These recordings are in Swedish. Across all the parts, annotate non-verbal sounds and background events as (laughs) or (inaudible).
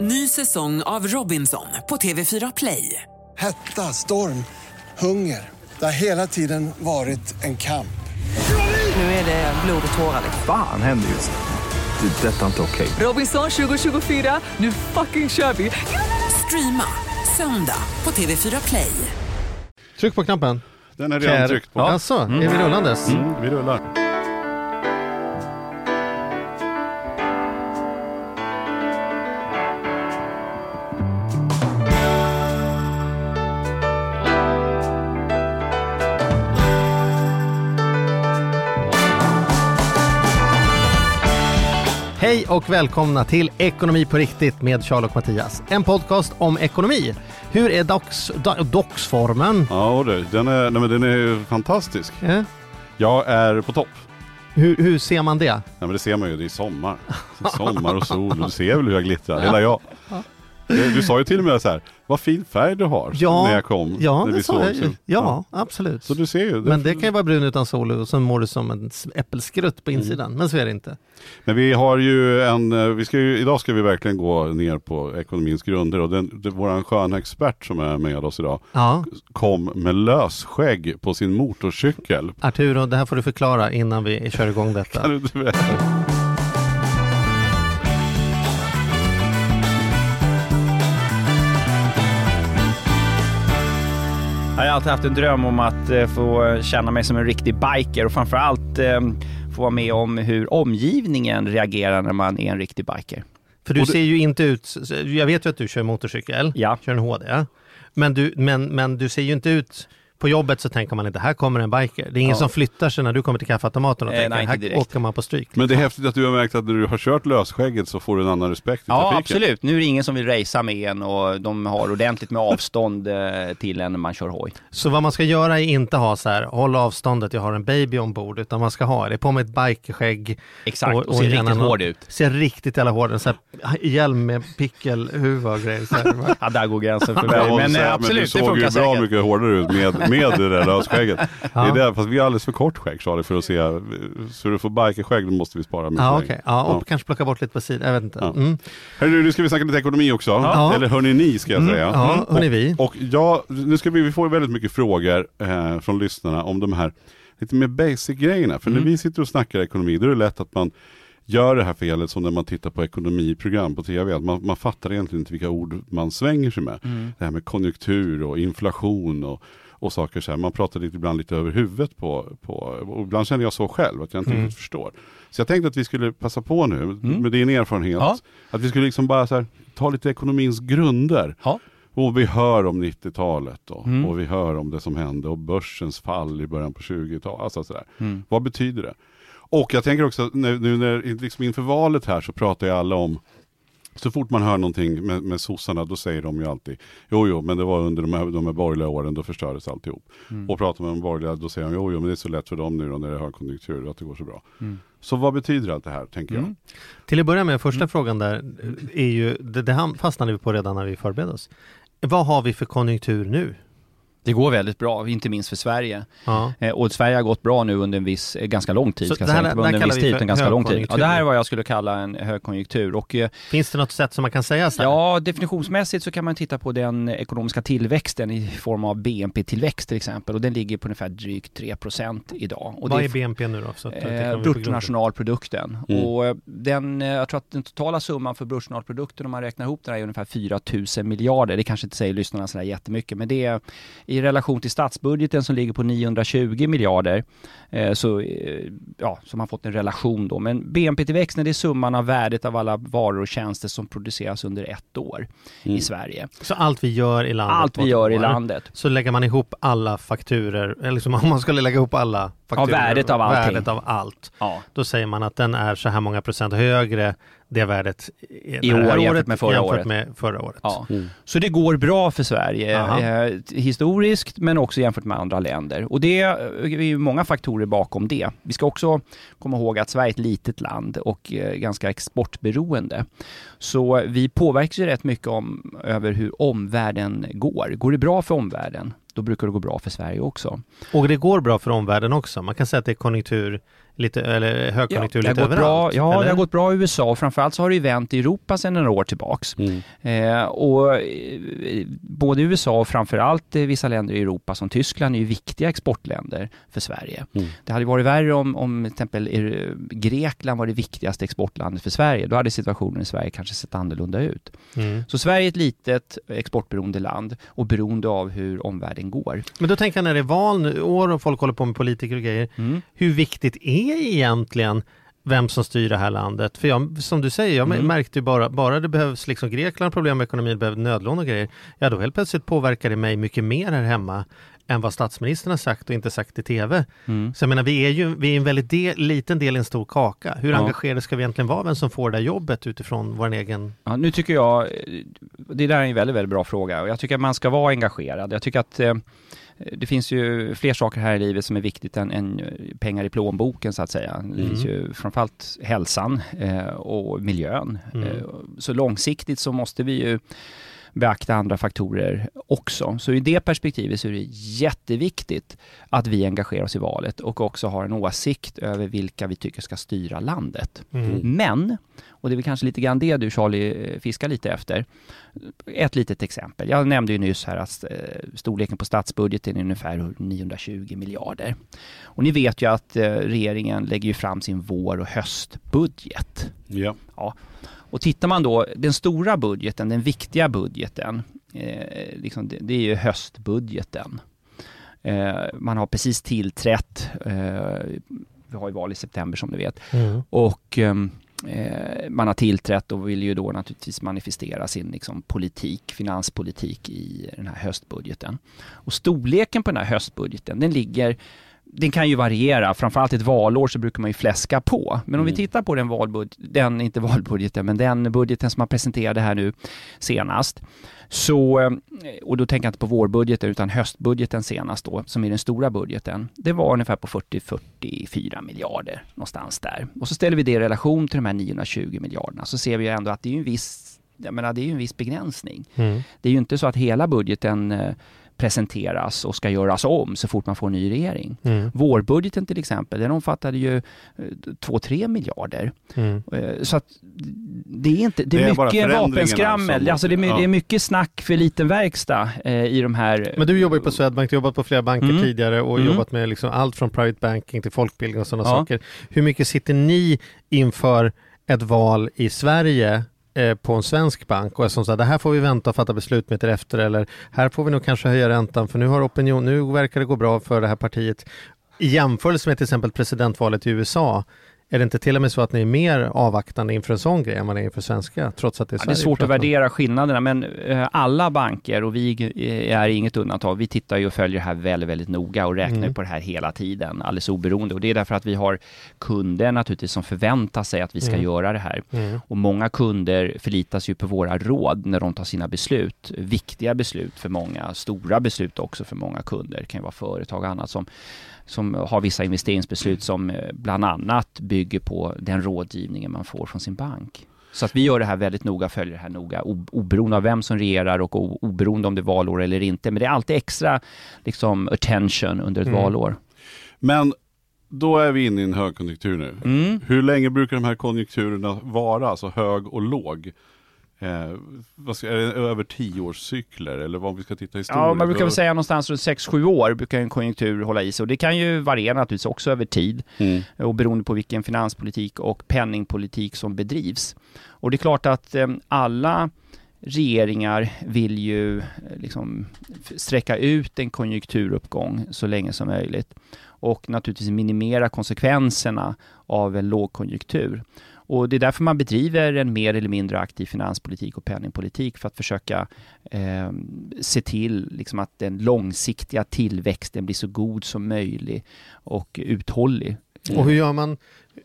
Ny säsong av Robinson på TV4 Play. Hetta, storm, hunger. Det har hela tiden varit en kamp. Nu är det blod och tårar. Fan händer just nu. Det. är Detta är inte okej. Robinson 2024, nu fucking kör vi! Streama söndag på TV4 Play. Tryck på knappen. Den är redan Kär- tryckt på. Alltså, är vi rullandes? Mm, vi rullar. Och välkomna till Ekonomi på riktigt med Charles och Mattias. En podcast om ekonomi. Hur är dox, do, doxformen? Ja, den, är, nej, den är fantastisk. Eh? Jag är på topp. Hur, hur ser man det? Nej, men det ser man ju, det är sommar. Det är sommar och sol och du ser väl hur jag glittrar, hela jag. Du, du sa ju till och med så här, vad fin färg du har Ja, när jag kom. Ja, när det vi sa såg. jag ju. Ja, absolut. Så du ser ju. Men det kan ju vara brun utan sol och så mår du som en äppelskrutt på insidan. Men så är det inte. Men vi har ju en, eh, vi ska ju, idag ska vi verkligen gå ner på ekonomins grunder och den, det, våran sköna expert som är med oss idag Ja, kom med lösskägg på sin motorcykel. Arturo, det här får du förklara innan vi kör igång detta. Kan du inte berätta? Jag har alltid haft en dröm om att eh, få känna mig som en riktig biker och framförallt eh, få vara med om hur omgivningen reagerar när man är en riktig biker. För du det- ser ju inte ut, jag vet ju att du kör motorcykel, Ja. kör en HD. Men du, men, men du ser ju inte ut, på jobbet så tänker man inte, här kommer en biker. Det är ingen Ja. som flyttar sig när du kommer till kaffeautomaten och Eh, tänker, nej, här direkt. åker man på stryk. Men det är häftigt att du har märkt att när du har kört lösskägget så får du en annan respekt i Ja, trafiken. absolut. Nu är det ingen som vill racea med en och de har ordentligt med avstånd eh, till en när man kör hoj. Så vad man ska göra är inte ha så här, håll avståndet, jag har en baby ombord, utan man ska ha det på med ett bikerskägg. Exakt, och, ser gärna riktigt någon- hård ut. Ser riktigt jävla hård ut, hjälm med pickelhuva och grejer. Så här. Ja, där går gränsen för mig. Men eh, absolut, du det såg ju funkar bra säkert. mycket hårdare ut med, med det där lösskägget. Ja. (laughs) Det är det, fast vi har alldeles för kort skägg Charlie för att se. Så du får bikerskägg då måste vi spara mycket Ja, okej. Ja, och Ja. kanske plocka bort lite på sidan, jag vet inte. Ja. Mm. Hörru, nu ska vi snacka lite ekonomi också. Ja. Eller hörni ni ska jag säga. Ja, hörni vi. Och ja, nu ska vi, vi får väldigt mycket frågor eh, från lyssnarna om de här lite mer basic grejerna. För Mm. när vi sitter och snackar ekonomi, då är det lätt att man gör det här felet som när man tittar på ekonomiprogram på tv. Att man, man fattar egentligen inte vilka ord man svänger sig med. Mm. Det här med konjunktur och inflation och, och saker så här. Man pratar lite, ibland lite över huvudet på, på, och ibland känner jag så själv att jag inte Mm. riktigt förstår. Så jag tänkte att vi skulle passa på nu, med din erfarenhet, Ja. att vi skulle liksom bara här, ta lite ekonomins grunder. Ja. Och vi hör om 90-talet och, Mm. och vi hör om det som hände och börsens fall i början på 20-talet. Alltså sådär. Mm. Vad betyder det? Och jag tänker också, nu, nu när, liksom inför valet här så pratar ju alla om så fort man hör någonting med, med sossarna då säger de ju alltid Jo jo men det var under de här, de här borgerliga åren då förstördes alltihop. Mm. Och pratar man om borgerliga då säger de jo jo men det är så lätt för dem nu då när det är högkonjunktur att det går så bra. Mm. Så vad betyder allt det här tänker jag? Mm. Till att börja med, första frågan där är ju, det, det fastnade vi på redan när vi förberedde oss. Vad har vi för konjunktur nu? Det går väldigt bra, inte minst för Sverige. Ja. Eh, Och Sverige har gått bra nu under en viss, eh, ganska lång tid. Så Ska det här- säga. Här under en viss vi tid, utan ganska lång tid. Ja, det här är vad jag skulle kalla en högkonjunktur. Och eh, Finns det något sätt som man kan säga så här? ja, definitionsmässigt så kan man titta på den ekonomiska tillväxten i form av BNP-tillväxt till exempel. Och den ligger på ungefär drygt 3% idag. Och Vad det är BNP nu då? Så att, Eh, bruttonationalprodukten. Mm. Och den, jag tror att den totala summan för bruttonationalprodukten om man räknar ihop den är ungefär 4 000 miljarder. Det kanske inte säger lyssnarna sådär jättemycket men det är i relation till statsbudgeten som ligger på 920 miljarder eh, så, eh, ja, som har fått en relation då. Men BNP-tillväxten det är summan av värdet av alla varor och tjänster som produceras under ett år Mm. i Sverige. Så allt vi gör i landet? Allt vi gör i landet. Så lägger man ihop alla fakturer, eller liksom (laughs) om man skulle lägga ihop alla fakturer. värdet av allting. Värdet av allt. Ja. Då säger man att den är så här många procent högre, det värdet i I år jämfört med förra jämfört året. med förra året. Ja. Mm. Så det går bra för Sverige eh, historiskt men också jämfört med andra länder. Och det är ju många faktorer bakom det. Vi ska också komma ihåg att Sverige är ett litet land och eh, ganska exportberoende. Så vi påverkas ju rätt mycket om, över hur omvärlden går. Går det bra för omvärlden, då brukar det gå bra för Sverige också. Och det går bra för omvärlden också. Man kan säga att det är konjunktur lite, eller högkonjunktur har lite överallt? bra, Ja, eller? det har gått bra i USA och framförallt så har det ju vänt i Europa sedan några år tillbaks. Mm. Eh, och eh, både USA och framförallt eh, vissa länder i Europa som Tyskland är ju viktiga exportländer för Sverige. Mm. Det hade varit värre om, om till exempel eh, Grekland var det viktigaste exportlandet för Sverige. Då hade situationen i Sverige kanske sett annorlunda ut. Mm. Så Sverige är ett litet exportberoende land och beroende av hur omvärlden går. Men då tänker jag när det är val nu, år och folk håller på med politiker och grejer. Mm. Hur viktigt är egentligen vem som styr det här landet? För jag, som du säger, jag Mm. märkte ju bara, bara det behövs liksom Grekland problem med ekonomin, behövs nödlån och grejer. Ja, då helt plötsligt påverkar det mig mycket mer här hemma än vad statsministern har sagt och inte sagt i tv. Mm. Så jag menar, vi är ju vi är en väldigt del, liten del i en stor kaka. Hur Ja. engagerade ska vi egentligen vara, vem som får det där jobbet utifrån vår egen... Ja, nu tycker jag, eh, det där är en väldigt, väldigt bra fråga och jag tycker att man ska vara engagerad. Jag tycker att eh, det finns ju fler saker här i livet som är viktigt än, än pengar i plånboken så att säga. Det Mm. finns ju framförallt hälsan eh, och miljön. Mm. Eh, så långsiktigt så måste vi ju beakta andra faktorer också. Så i det perspektivet så är det jätteviktigt att vi engagerar oss i valet och också har en åsikt över vilka vi tycker ska styra landet. Men, och det är väl kanske lite grann det du Charlie eh, fiskar lite efter. Ett litet exempel. Jag nämnde ju nyss här att eh, storleken på statsbudgeten är ungefär 920 miljarder. Och ni vet ju att eh, regeringen lägger ju fram sin vår och höstbudget. Ja. Och tittar man då, den stora budgeten, den viktiga budgeten, eh, liksom det, det är ju höstbudgeten. Eh, man har precis tillträtt, eh, vi har ju val i september som ni vet, Mm. och ehm, eh, man har tillträtt och vill ju då naturligtvis manifestera sin liksom, politik, finanspolitik i den här höstbudgeten. Och storleken på den här höstbudgeten, den ligger den kan ju variera, framförallt ett valår så brukar man ju fläska på. Men om vi Mm. tittar på den valbudget, den, inte valbudgeten, men den budgeten som man presenterade här nu senast. Så, eh, och då tänker jag inte på vårbudgeten utan höstbudgeten senast då, som är den stora budgeten. Det var ungefär på 40-44 miljarder någonstans där. Och så ställer vi det i relation till de här 920 miljarderna så ser vi ju ändå att det är en viss, jag menar det är en viss begränsning. Mm. Det är ju inte så att hela budgeten eh, presenteras och ska göras om så fort man får en ny regering. Mm. Vårbudgeten till exempel, den omfattade ju eh, 2-3 miljarder. Mm. Eh, Så att det är inte, det är, Det är bara mycket vapenskrammel. Alltså det, är, ja. det är mycket snack för liten verkstad eh, i de här... Men du jobbar ju på Swedbank, du har jobbat på flera banker Mm. tidigare och Mm. jobbat med liksom allt från private banking till folkbildning och sådana Ja. saker. Hur mycket sitter ni inför ett val i Sverige eh, Eh, på en svensk bank och är som så här, det här får vi vänta och fatta beslut med till efter eller här får vi nog kanske höja räntan för nu har opinion, nu verkar det gå bra för det här partiet. I jämförelse med till exempel presidentvalet i USA är det inte till och med så att ni är mer avvaktande inför en sån grej än vad ni är inför svenska, trots att det är Ja, det är svårt att värdera skillnaderna men eh, alla banker och vi eh, är inget undantag. Vi tittar ju och följer det här väldigt, väldigt noga och räknar Mm. på det här hela tiden, alldeles oberoende. Och det är därför att vi har kunder naturligtvis som förväntar sig att vi ska Mm. göra det här. Mm. Och många kunder förlitas ju på våra råd när de tar sina beslut. Viktiga beslut för många, stora beslut också för många kunder. Det kan ju vara företag och annat som, som har vissa investeringsbeslut som eh, bland annat bygger på den rådgivningen man får från sin bank. Så att vi gör det här väldigt noga, följer det här noga, oberoende av vem som regerar och oberoende om det är valår eller inte. Men det är alltid extra liksom, attention under ett Mm. valår. Men då är vi inne i en högkonjunktur nu. Mm. Hur länge brukar de här konjunkturerna vara, alltså hög och låg? Eh, vad ska, är det över tioårscykler eller vad vi ska titta historiskt? Ja, man brukar väl säga någonstans runt 6-7 år brukar en konjunktur hålla i sig och det kan ju variera naturligtvis också över tid Mm. och beroende på vilken finanspolitik och penningpolitik som bedrivs. Och det är klart att eh, alla regeringar vill ju eh, liksom sträcka ut en konjunkturuppgång så länge som möjligt och naturligtvis minimera konsekvenserna av en lågkonjunktur. Och det är därför man bedriver en mer eller mindre aktiv finanspolitik och penningpolitik för att försöka eh, se till liksom att den långsiktiga tillväxten blir så god som möjlig och uthållig. Och hur gör man,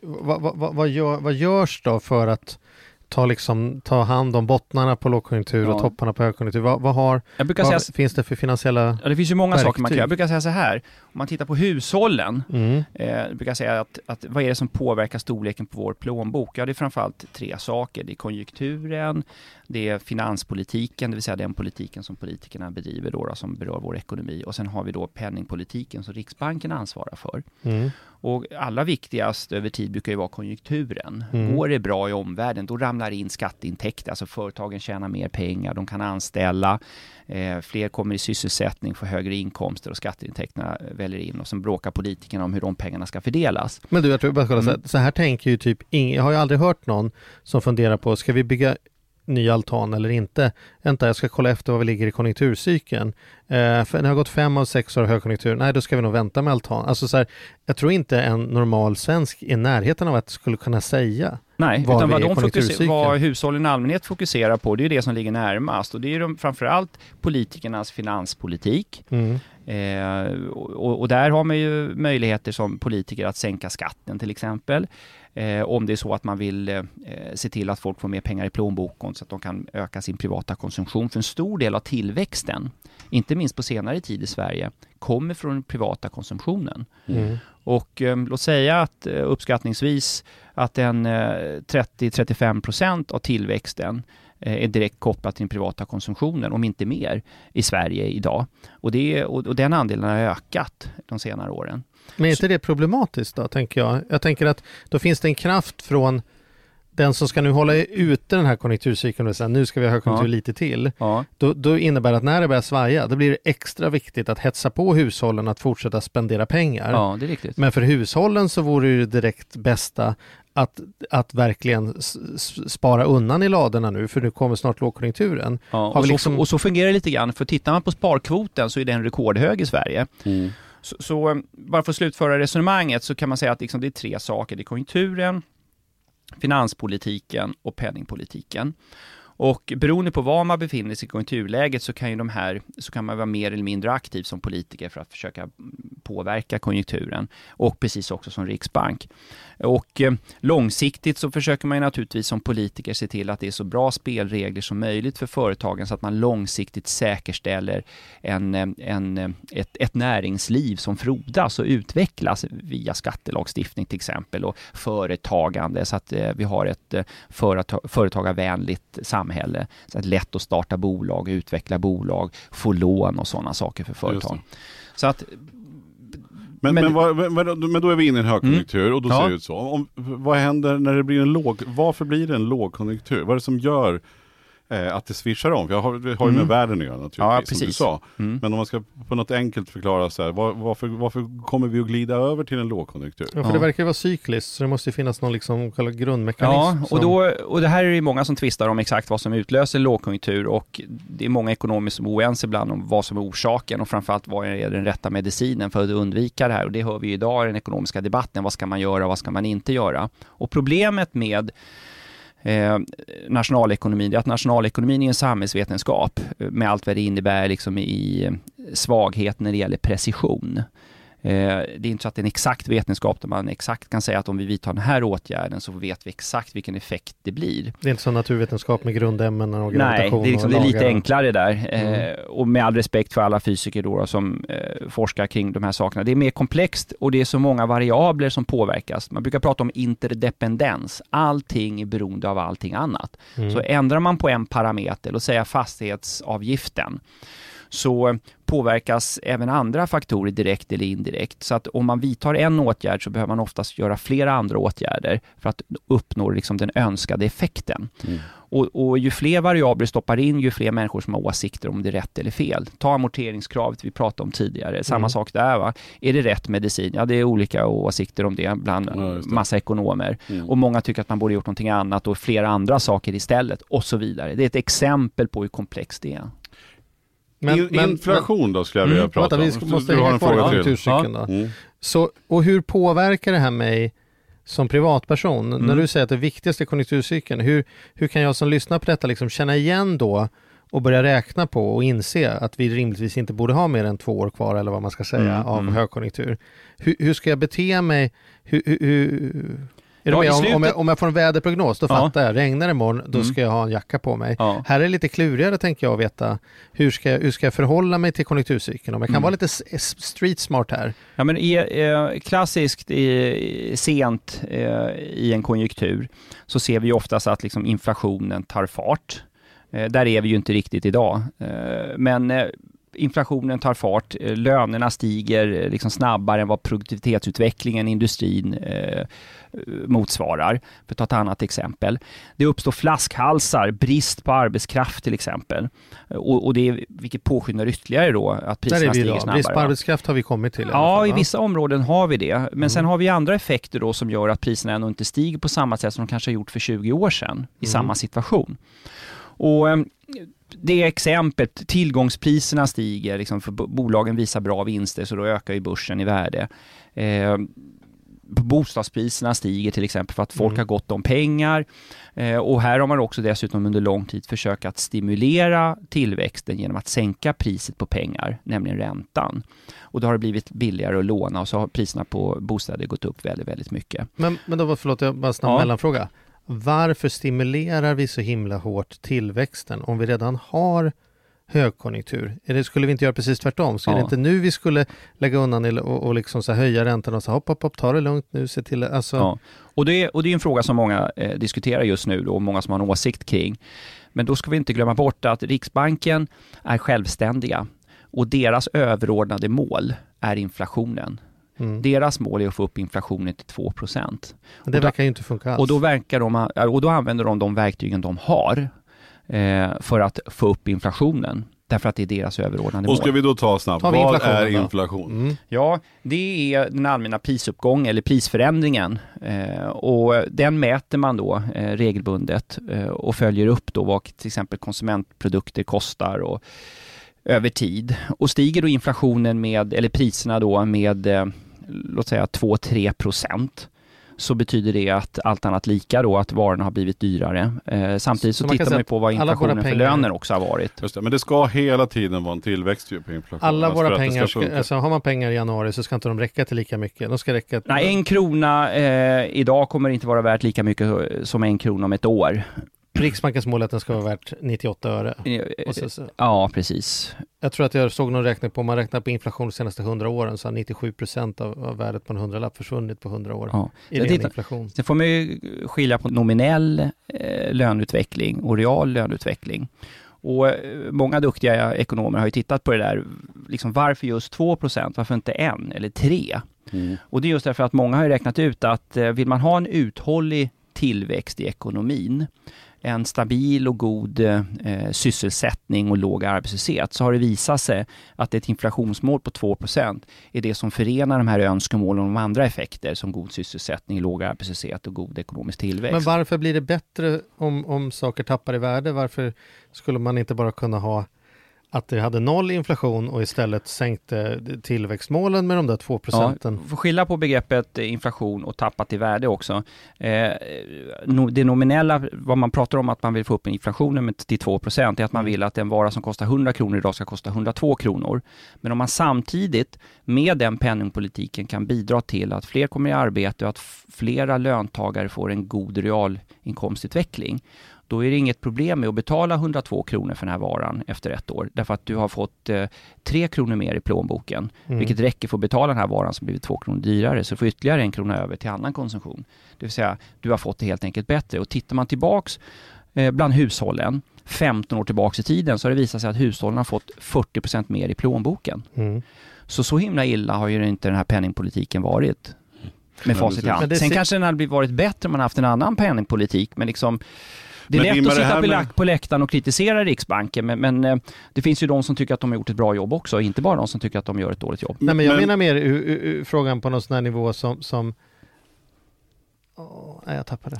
vad, vad, vad, gör, vad görs då för att ta, liksom, ta hand om bottnarna på lågkonjunktur och Ja. topparna på högkonjunktur? Vad, vad, har, vad finns det för finansiella... ja, det finns ju många saker man kan verktyg? göra. Jag brukar säga så här, om man tittar på hushållen Mm, Eh, brukar säga att, att vad är det som påverkar storleken på vår plånbok? Ja, det är framförallt tre saker. Det är konjunkturen, det är finanspolitiken, det vill säga den politiken som politikerna bedriver då, då som berör vår ekonomi. Och sen har vi då penningpolitiken som Riksbanken ansvarar för. mm, Och allra viktigast över tid brukar ju vara konjunkturen. Mm. Går det bra i omvärlden, då ramlar in skatteintäkter, alltså företagen tjänar mer pengar, de kan anställa, eh, fler kommer i sysselsättning, får högre inkomster och skatteintäkterna väljer in och sen bråkar politikerna om hur de pengarna ska fördelas. Men du, jag tror bara kolla, så, här, Mm. så här tänker ju typ ingen, jag har ju aldrig hört någon som funderar på, ska vi bygga ny altan eller inte? Vänta, jag ska kolla efter var vi ligger i konjunkturcykeln. Eh, för det har gått fem av sex år av högkonjunktur, nej då ska vi nog vänta med altan. Alltså så här, jag tror inte en normal svensk i närheten av att skulle kunna säga. Nej, Var utan vad, de fokuser, vad hushållen i allmänhet fokuserar på, det är det som ligger närmast och det är de, framförallt politikernas finanspolitik. Mm. Eh, och, och där har man ju möjligheter som politiker att sänka skatten till exempel. Eh, om det är så att man vill eh, se till att folk får mer pengar i plånboken så att de kan öka sin privata konsumtion. För en stor del av tillväxten, inte minst på senare tid i Sverige, kommer från den privata konsumtionen. Mm. Och eh, låt säga att eh, uppskattningsvis att en eh, 30-35 procent av tillväxten eh, är direkt kopplat till den privata konsumtionen, om inte mer, i Sverige idag. Och, det, och, och den andelen har ökat de senare åren. Men är inte det problematiskt då, tänker jag? Jag tänker att då finns det en kraft från den som ska nu hålla ute den här konjunkturcykeln och säga nu ska vi ha högkonjunktur Ja. lite till. Ja, Då, då innebär det att när det börjar svaja, då blir det extra viktigt att hetsa på hushållen att fortsätta spendera pengar. ja det är riktigt. Men för hushållen så vore det direkt bästa att, att verkligen spara undan i ladorna nu, för nu kommer snart lågkonjunkturen. Ja, Har och, vi så, liksom- och så fungerar det lite grann, för tittar man på sparkvoten så är den rekordhög i Sverige. Mm. Så, så eh, bara för att slutföra resonemanget så kan man säga att liksom det är tre saker. Det är konjunkturen, finanspolitiken och penningpolitiken. Och beroende på var man befinner sig i konjunkturläget så kan ju de här, så kan man vara mer eller mindre aktiv som politiker för att försöka påverka konjunkturen. Och precis också som Riksbank. Och eh, långsiktigt så försöker man ju naturligtvis som politiker se till att det är så bra spelregler som möjligt för företagen så att man långsiktigt säkerställer en, eh, en, eh, ett, ett näringsliv som frodas och utvecklas via skattelagstiftning till exempel och företagande så att vi har ett företag, företagarvänligt samhälle. Så att lätt att starta bolag, utveckla bolag, få lån och sådana saker för företag. Så att Men, Men- men, vad- men, då är vi inne i en högkonjunktur och då Ja. ser det ut så. Om, vad händer när det blir en låg, varför blir det en lågkonjunktur? Vad är det som gör eh, att det swishar om? För jag har, det har ju med Mm. världen att göra naturligtvis, Ja, som du precis. sa. Mm. Men om man ska på något enkelt förklara så här, var, varför, varför kommer vi att glida över till en lågkonjunktur? Ja, för Ja. det verkar ju vara cykliskt, så det måste ju finnas någon liksom själva grundmekanism. Ja, och, som- då, och det här är det ju många som tvistar om exakt vad som utlöser en lågkonjunktur och det är många ekonomer som är oense ibland om vad som är orsaken och framförallt vad är den rätta medicinen för att undvika det här och det hör vi ju idag i den ekonomiska debatten. Vad ska man göra och vad ska man inte göra? Och problemet med eh, nationalekonomin, det är att nationalekonomin är en samhällsvetenskap eh, med allt vad det innebär liksom i eh, svaghet när det gäller precision. Eh, Det är inte så att det är en exakt vetenskap där man exakt kan säga att om vi vidtar den här åtgärden så vet vi exakt vilken effekt det blir. Det är inte som naturvetenskap med grundämnen och Nej, gravitation det är, liksom, och det är lite enklare där. Mm. Eh, och med all respekt för alla fysiker då, som eh, forskar kring de här sakerna. Det är mer komplext och det är så många variabler som påverkas. Man brukar prata om interdependens. Allting är beroende av allting annat. Mm. Så ändrar man på en parameter, låt säga fastighetsavgiften, så påverkas även andra faktorer direkt eller indirekt. Så att om man vidtar en åtgärd så behöver man oftast göra flera andra åtgärder för att uppnå liksom den önskade effekten. Mm. Och, och ju fler variabler stoppar in, ju fler människor som har åsikter om det är rätt eller fel. Ta amorteringskravet vi pratade om tidigare, samma Mm. sak där va. Är det rätt medicin? Ja, det är olika åsikter om det bland Ja, det. massa ekonomer. Mm. Och många tycker att man borde gjort någonting annat och flera andra saker istället och så vidare. Det är ett exempel på hur komplext det är. Men- In, men- inflation då skulle jag vilja Mm, prata Vänta, om. vi måste du hänga en kvar fråga till. konjunkturcykeln då. Mm. Så, och hur påverkar det här mig som privatperson? Mm. När du säger att det viktigaste är konjunkturcykeln, hur, hur kan jag som lyssnar på detta liksom känna igen då och börja räkna på och inse att vi rimligtvis inte borde ha mer än två år kvar eller vad man ska säga Mm, av mm. högkonjunktur. Hur, hur ska jag bete mig? Hur, hur, är du Ja, i med? Om, om, jag, om jag får en väderprognos, då Ja. fattar jag. Regnar det imorgon, då Mm. ska jag ha en jacka på mig. Ja. Här är det lite klurigare tänker jag att veta. Hur ska jag, hur ska jag förhålla mig till konjunkturcykeln? Om jag kan Mm. vara lite street smart här. Ja, men i, eh, klassiskt i, sent eh, i en konjunktur så ser vi oftast att liksom inflationen tar fart. Eh, där är vi ju inte riktigt idag. Men inflationen tar fart, eh, lönerna stiger eh, liksom snabbare än vad produktivitetsutvecklingen i industrin eh, motsvarar. För att ta ett annat exempel. Det uppstår flaskhalsar, brist på arbetskraft till exempel. Och, och det är, vilket påskyndar ytterligare då att priserna stiger idag. snabbare. Brist på arbetskraft har vi kommit till. i Ja, fall, i vissa områden har vi det. Men Mm. sen har vi andra effekter då som gör att priserna ändå inte stiger på samma sätt som de kanske har gjort för 20 år sedan i Mm. samma situation. Och eh, det exemplet, tillgångspriserna stiger, liksom för bo- bolagen visar bra vinster så då ökar ju börsen i värde. Eh, bostadspriserna stiger till exempel för att folk Mm. har gott om pengar. Eh, och här har man också dessutom under lång tid försökt att stimulera tillväxten genom att sänka priset på pengar, nämligen räntan. Och då har det blivit billigare att låna och så har priserna på bostäder gått upp väldigt, väldigt mycket. Men, men då, förlåt, jag bara snabb Ja. mellanfråga. Varför stimulerar vi så himla hårt tillväxten om vi redan har högkonjunktur? Det, skulle vi inte göra precis tvärtom? Skulle Ja. det inte nu vi skulle lägga undan och, och liksom så höja räntan och säga hopp, hopp, hopp, ta det lugnt nu, se till alltså, Ja. Och, det är, och det är en fråga som många eh, diskuterar just nu då, och många som har en åsikt kring. Men då ska vi inte glömma bort att Riksbanken är självständiga och deras överordnade mål är inflationen. Mm. Deras mål är att få upp inflationen till 2 Men det och då- verkar ju inte funka alls. Och då, verkar de, och då använder de de verktygen de har eh, för att få upp inflationen. Därför att det är deras överordnade Och mål. ska vi då ta snabbt, vad inflationen är inflation? Mm. Ja, det är den allmänna prisuppgången eller prisförändringen. Eh, och den mäter man då eh, regelbundet eh, och följer upp då vad till exempel konsumentprodukter kostar och över tid. Och stiger då inflationen med, eller priserna då med, eh, låt säga 2-3 procent så betyder det att allt annat lika då, att varorna har blivit dyrare. Eh, samtidigt så, Så man tittar man ju på vad inflationen för löner också har varit. Just det, men det ska hela tiden vara en tillväxt ju på inflation. Alla våra pengar, ska alltså har man pengar i januari så ska inte de räcka till lika mycket. De ska räcka till... Nej, en krona eh, idag kommer inte vara värt lika mycket som en krona om ett år. Riksbankens mål är att den ska vara värt 98 öre. Eh, Och så, så, Ja, precis. jag tror att jag såg någon räkning på, om man räknar på inflation de senaste 100 åren så har 97 procent av, av värdet på en hundralapp försvunnit på 100 år. Ja. I ren inflation. Sen får man ju skilja på nominell eh, löneutveckling och real löneutveckling. Och eh, många duktiga ekonomer har ju tittat på det där, liksom varför just 2% varför inte en eller tre? Mm. Och det är just därför att många har ju räknat ut att eh, vill man ha en uthållig tillväxt i ekonomin, en stabil och god eh, sysselsättning och låg arbetslöshet, så har det visat sig att ett inflationsmål på 2% är det som förenar de här önskemålen om andra effekter som god sysselsättning, låg arbetslöshet och god ekonomisk tillväxt. Men varför blir det bättre om, om saker tappar i värde? Varför skulle man inte bara kunna ha att det hade noll inflation och istället sänkte tillväxtmålen med de där två procenten? Ja, får skilja på begreppet inflation och tappat i värde också. Eh, det nominella, vad man pratar om att man vill få upp inflationen med till 2% är att man vill att en vara som kostar 100 kronor idag ska kosta 102 kronor. Men om man samtidigt med den penningpolitiken kan bidra till att fler kommer i arbete och att flera löntagare får en god realinkomstutveckling, då är det inget problem med att betala 102 kronor för den här varan efter ett år. Därför att du har fått eh, 3 kronor mer i plånboken, Mm. vilket räcker för att betala den här varan som blivit 2 kronor dyrare. Så du får ytterligare en krona över till annan konsumtion. Det vill säga, du har fått det helt enkelt bättre. Och tittar man tillbaks eh, bland hushållen, 15 år tillbaks i tiden, så har det visat sig att hushållen har fått 40% mer i plånboken. Mm. Så så himla illa har ju inte den här penningpolitiken varit. Med facit i hand. Sen kanske den hade blivit- varit bättre om man haft en annan penningpolitik, men liksom det är Men lätt att sitta med- på läktaren och kritisera Riksbanken, men, men eh, det finns ju de som tycker att de har gjort ett bra jobb också, inte bara de som tycker att de gör ett dåligt jobb. Nej, men jag Men- menar mer ur, ur, ur frågan på någon sån här nivå som... som... Åh, nej, jag tappade.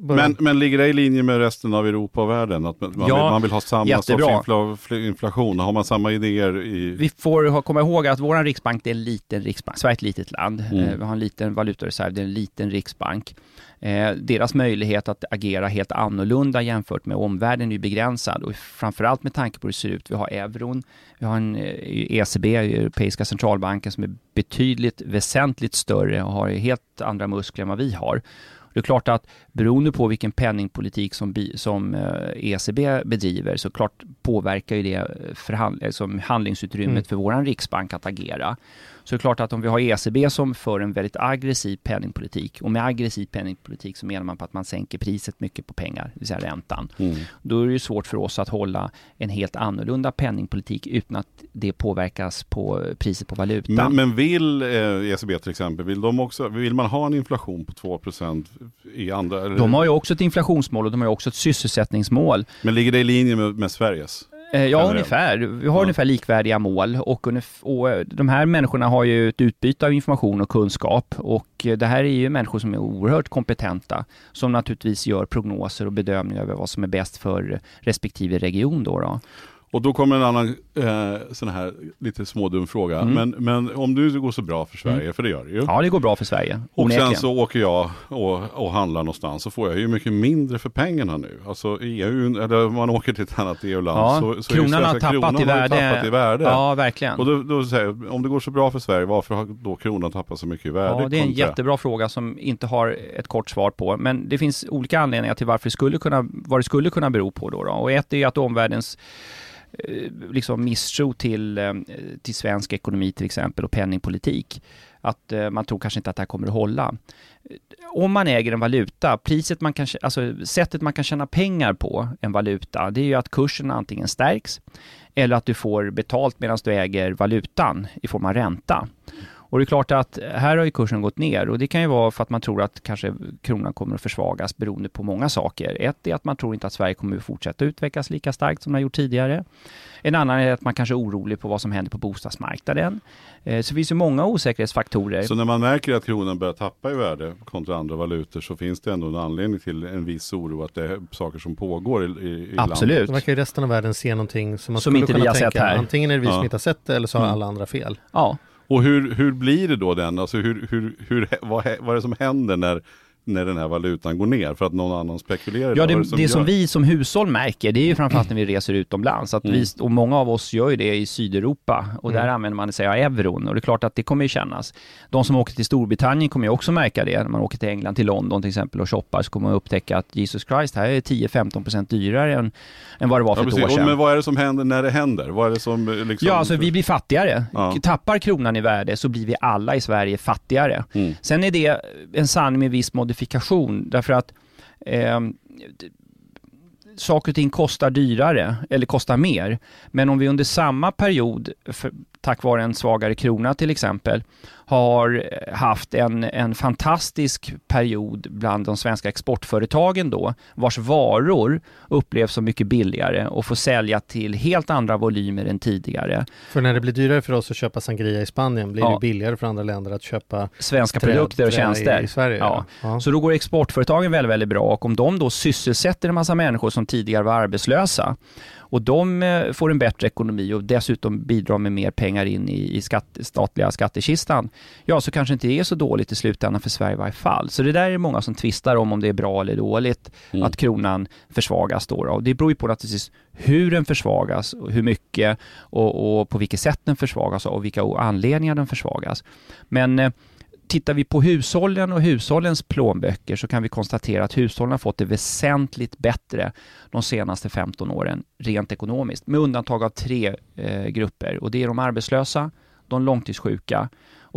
Men, men ligger det i linje med resten av Europa och världen? Att man, man, Ja, vill, man vill ha samma jättebra. sorts infla, fl- inflation? Har man samma idéer i... Vi får komma ihåg att vår riksbank det är en liten riksbank. Sverige är ett litet land. Mm. Eh, Vi har en liten valutareserv, det är en liten riksbank. Eh, deras möjlighet att agera helt annorlunda jämfört med omvärlden är ju begränsad och framförallt med tanke på hur det ser ut. Vi har euron, vi har en eh, ECB, Europeiska centralbanken, som är betydligt väsentligt större och har helt andra muskler än vad vi har. Det är klart att beroende på vilken penningpolitik som, som eh, ECB bedriver så klart påverkar ju det eh, förhand- eh, som handlingsutrymmet Mm. för våran riksbank att agera. Så det är klart att om vi har ECB som för en väldigt aggressiv penningpolitik och med aggressiv penningpolitik så menar man på att man sänker priset mycket på pengar, det vill säga räntan. Mm. Då är det ju svårt för oss att hålla en helt annorlunda penningpolitik utan att det påverkas på priset på valutan. Men, men vill eh, ECB till exempel, vill, de också, vill man ha en inflation på 2% i andra? Eller, de har ju också ett inflationsmål och de har ju också ett sysselsättningsmål. Men ligger det i linje med, med Sveriges? Eh, Ja, Generellt. ungefär. Vi har Ja. ungefär likvärdiga mål och, och eh, de här människorna har ju ett utbyte av information och kunskap och eh, det här är ju människor som är oerhört kompetenta som naturligtvis gör prognoser och bedömningar över vad som är bäst för respektive region då. då. Och då kommer en annan eh, sån här lite smådum fråga. Mm. Men, men om du det går så bra för Sverige, för det gör det ju. Ja, det går bra för Sverige. Och onekligen. sen så åker jag och, och handlar någonstans så får jag ju mycket mindre för pengarna nu. Alltså EU, eller om man åker till ett annat EU-land Ja, så, så kronan har tappat kronan i värde. tappat i värde. Ja, verkligen. Och då, då säger jag, om det går så bra för Sverige, varför har då kronan tappat så mycket i värde? Ja, det är en kontra- jättebra fråga som inte har ett kort svar på. Men det finns olika anledningar till varför det skulle kunna, vad det skulle kunna bero på. Då, då. Och ett är att omvärldens Eh, liksom misstro till, eh, till svensk ekonomi till exempel och penningpolitik. Att eh, man tror kanske inte att det här kommer att hålla. Om man äger en valuta, priset man kan, alltså sättet man kan tjäna pengar på en valuta, det är ju att kursen antingen stärks eller att du får betalt medan du äger valutan i form av ränta. Och det är klart att här har ju kursen gått ner och det kan ju vara för att man tror att kanske kronan kommer att försvagas beroende på många saker. Ett är att man tror inte att Sverige kommer att fortsätta utvecklas lika starkt som det har gjort tidigare. En annan är att man kanske är orolig på vad som händer på bostadsmarknaden. Eh, Så det finns ju många osäkerhetsfaktorer. Så när man märker att kronan börjar tappa i värde kontra andra valutor så finns det ändå en anledning till en viss oro att det är saker som pågår i, i, i landet. Absolut. Då verkar ju resten av världen se någonting som man Som skulle inte kunna vi har tänka. sett här. Antingen är det vi Ja. som inte har sett det eller så har Mm. alla andra fel. Ja, och hur, hur blir det då den? Alltså hur, hur, hur, vad, vad är det som händer när, när den här valutan går ner för att någon annan spekulerar? Ja, det, det som gör? vi som hushåll märker, det är ju framförallt när vi reser utomlands. Att Mm. vi, och många av oss gör ju det i Sydeuropa och där Mm. använder man sig av euron och det är klart att det kommer ju kännas. De som åker till Storbritannien kommer ju också märka det. När man åker till England, till London till exempel och shoppar så kommer man upptäcka att Jesus Christ, här är 10-15% dyrare än, än vad det var för Ja, ett år sedan. men vad är det som händer när det händer? Vad är det som eh, liksom... Ja, alltså vi blir fattigare. Ja. Tappar kronan i värde så blir vi alla i Sverige fattigare. Mm. Sen är det en sanning med viss modifikation därför att eh, saker och ting kostar dyrare eller kostar mer. Men om vi under samma period, för, tack vare en svagare krona till exempel, har haft en, en fantastisk period bland de svenska exportföretagen då, vars varor upplevs som mycket billigare och får sälja till helt andra volymer än tidigare. För när det blir dyrare för oss att köpa sangria i Spanien blir Ja. det billigare för andra länder att köpa Svenska produkter och tjänster. i, i Sverige. Ja. Ja. Så då går exportföretagen väldigt, väldigt bra och om de då sysselsätter en massa människor som tidigare var arbetslösa och de eh, får en bättre ekonomi och dessutom bidrar med mer pengar in i, i skatt, statliga skattekistan, ja så kanske inte det är så dåligt i slutändan för Sverige i varje fall. Så det där är många som tvistar om, om det är bra eller dåligt Mm. att kronan försvagas då. Och det beror ju på naturligtvis hur den försvagas, och hur mycket och, och på vilket sätt den försvagas och vilka anledningar den försvagas. Men eh, tittar vi på hushållen och hushållens plånböcker så kan vi konstatera att hushållen har fått det väsentligt bättre de senaste 15 åren rent ekonomiskt, med undantag av tre eh, grupper. Och det är de arbetslösa, de långtidssjuka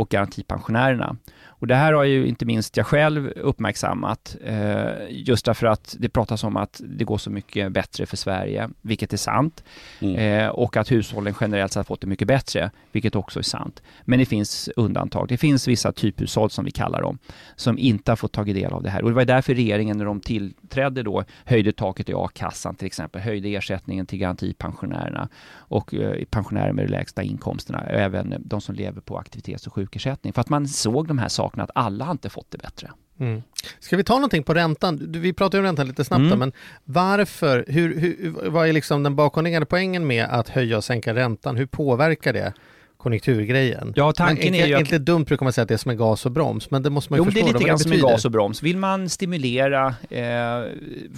och garantipensionärerna. Och det här har ju inte minst jag själv uppmärksammat, eh, just därför att det pratas om att det går så mycket bättre för Sverige, vilket är sant, Mm. eh, och att hushållen generellt sett har fått det mycket bättre, vilket också är sant. Men det finns undantag. Det finns vissa typhushåll, som vi kallar dem, som inte har fått tagit del av det här. Och det var därför regeringen, när de tillträdde då, höjde taket i a-kassan till exempel, höjde ersättningen till garantipensionärerna och eh, pensionärer med de lägsta inkomsterna, även de som lever på aktivitets och sjukersättning. För att man såg de här sakerna, att alla har inte fått det bättre. Mm. Ska vi ta någonting på räntan? Vi pratade om räntan lite snabbt Mm. då, men varför, hur, hur, vad är liksom den bakomliggande poängen med att höja och sänka räntan? Hur påverkar det konjunkturgrejen? Ja, tanken Man- är ju att- Inte dumt brukar man säga att det är som en gas och broms, men det måste man ju Jo, men det förstå är lite grann det som en gas och broms. Vill man stimulera, eh,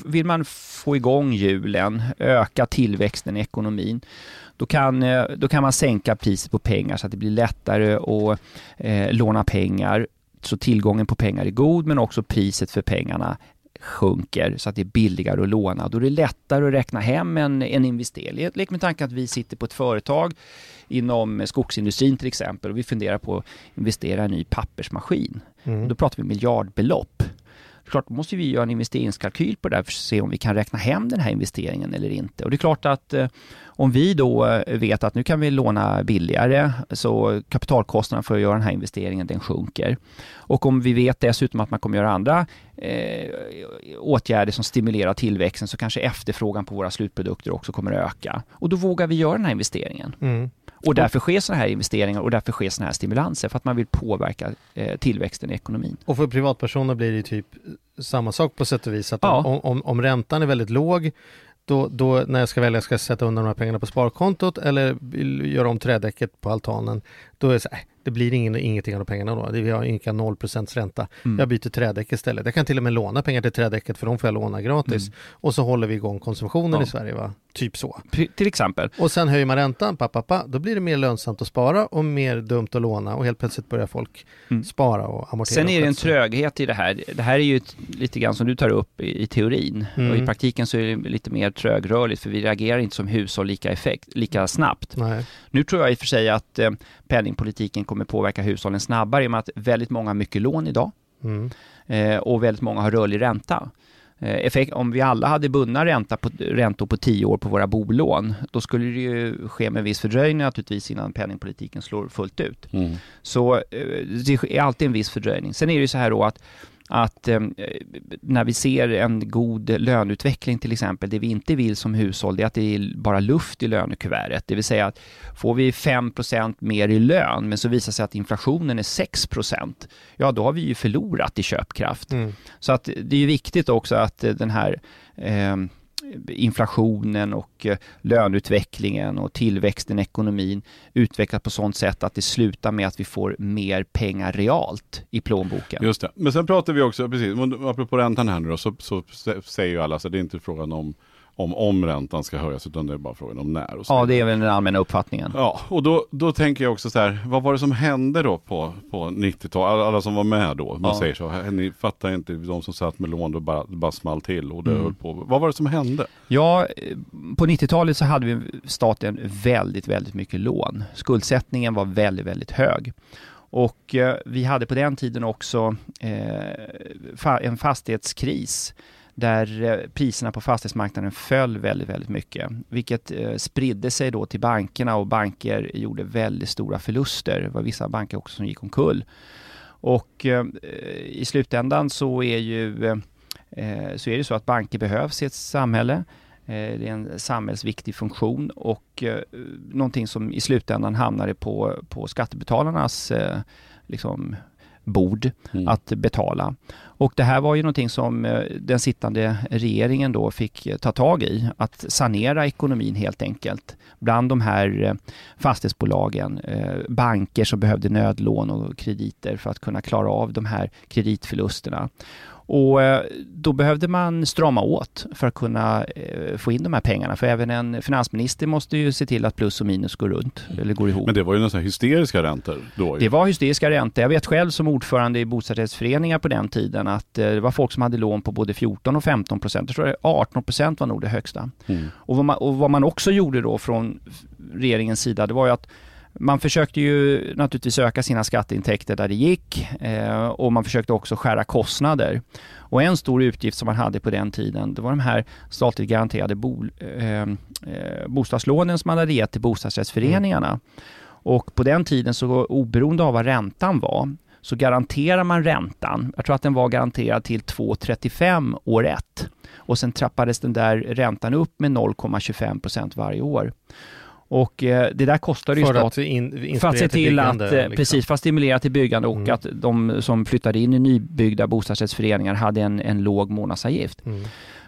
vill man få igång hjulen, öka tillväxten i ekonomin, då kan, eh, då kan man sänka priset på pengar så att det blir lättare att eh, låna pengar, så tillgången på pengar är god, men också priset för pengarna sjunker så att det är billigare att låna. Då är det lättare att räkna hem en, en investering. Lek med tanken att vi sitter på ett företag inom skogsindustrin till exempel och vi funderar på att investera i en ny pappersmaskin. Mm. Då pratar vi miljardbelopp. Klart, då måste vi göra en investeringskalkyl på det här för att se om vi kan räkna hem den här investeringen eller inte. Och det är klart att eh, om vi då eh, vet att nu kan vi låna billigare så kapitalkostnaden för att göra den här investeringen den sjunker. Och om vi vet dessutom att man kommer göra andra eh, åtgärder som stimulerar tillväxten så kanske efterfrågan på våra slutprodukter också kommer att öka. Och då vågar vi göra den här investeringen. Mm. Och därför sker sådana här investeringar och därför sker sådana här stimulanser för att man vill påverka eh, tillväxten i ekonomin. Och för privatpersoner blir det typ samma sak på sätt och vis. Att Ja. om, om, om räntan är väldigt låg, då, då när jag ska välja, ska jag sätta undan de här pengarna på sparkontot eller göra om trädäcket på altanen, då är det så här, "Äh, det blir ingen, ingenting av de pengarna då. Vi har inga 0 ränta. Mm. Jag byter trädäck istället. Jag kan till och med låna pengar till trädäcket för de får jag låna gratis. Och så håller vi igång konsumtionen Ja. i Sverige. Va? Typ så. P- Till exempel. Och sen höjer man räntan, pa, pa, pa, då blir det mer lönsamt att spara och mer dumt att låna och helt plötsligt börjar folk Mm. spara och amortera. Sen är det en tröghet i det här. Det här är ju ett, lite grann som du tar upp i, i teorin. Mm. Och i praktiken så är det lite mer trögrörligt för vi reagerar inte som hushåll lika, effekt, lika snabbt. Nej. Nu tror jag i och för sig att eh, penningpolitiken kommer påverka hushållen snabbare i och med att väldigt många har mycket lån idag Mm. eh, och väldigt många har rörlig ränta. Eh, effekt, om vi alla hade bundna ränta på, räntor på 10 år på våra bolån, då skulle det ju ske med viss fördröjning naturligtvis innan penningpolitiken slår fullt ut. Så eh, det är alltid en viss fördröjning. Sen är det ju så här då att att eh, när vi ser en god löneutveckling till exempel, det vi inte vill som hushåll, det är att det är bara luft i lönekuvertet. Det vill säga att får vi 5% mer i lön, men så visar sig att inflationen är 6%, ja då har vi ju förlorat i köpkraft. Mm. Så att det är ju viktigt också att eh, den här eh, inflationen och eh, löneutvecklingen och tillväxten i ekonomin utvecklas på sånt sätt att det slutar med att vi får mer pengar realt i plånboken. Just det. Men sen pratar vi också, precis, apropå räntan här nu då, så, så säger ju alla så det är inte frågan om om, om räntan ska höjas utan det är bara frågan om när. Och så Ja, det är väl den allmänna uppfattningen. Ja, och då, då tänker jag också så här, vad var det som hände då på, på 90-talet? Alla, alla som var med då, man Ja. säger så, ni fattar inte, de som satt med lån, då bara, bara small till och det Mm. höll på. Vad var det som hände? Ja, eh, på 90-talet så hade vi staten väldigt, väldigt mycket lån. Skuldsättningen var väldigt, väldigt hög. Och eh, vi hade på den tiden också eh, fa- en fastighetskris där eh, priserna på fastighetsmarknaden föll väldigt, väldigt mycket. Vilket eh, spridde sig då till bankerna och banker gjorde väldigt stora förluster. Det var vissa banker också som gick omkull. Och eh, i slutändan så är ju så är det så att banker behövs i ett samhälle. Det är en samhällsviktig funktion och någonting som i slutändan hamnade på, på skattebetalarnas liksom, bord Mm. att betala. Och det här var ju någonting som eh, den sittande regeringen då fick eh, ta tag i, att sanera ekonomin helt enkelt. Bland de här eh, fastighetsbolagen, banker som behövde nödlån och krediter för att kunna klara av de här kreditförlusterna. Och eh, då behövde man strama åt för att kunna eh, få in de här pengarna. För även en finansminister måste ju se till att plus och minus går runt, eller går ihop. Men det var ju här hysteriska räntor då. ju. Det var hysteriska räntor. Jag vet själv som ordförande i bostadsrättsföreningar på den tiden att eh, det var folk som hade lån på både 14 och 15 procent. Jag tror det 18 procent var nog det högsta. Mm. Och vad, man, och vad man också gjorde då från regeringens sida, det var ju att man försökte ju naturligtvis öka sina skatteintäkter där det gick eh, och man försökte också skära kostnader. Och en stor utgift som man hade på den tiden, det var de här statligt garanterade bo, eh, eh, bostadslånen som man hade gett till bostadsrättsföreningarna. Och på den tiden så oberoende av vad räntan var så garanterar man räntan. Jag tror att den var garanterad till 2,35 år ett. Och sen trappades den där räntan upp med 0,25 procent varje år. Och eh, det där kostade ju För att, in, för att se till att, eh, liksom. precis, för att stimulera till byggande och Mm. att de som flyttade in i nybyggda bostadsrättsföreningar hade en, en låg månadsavgift. Mm.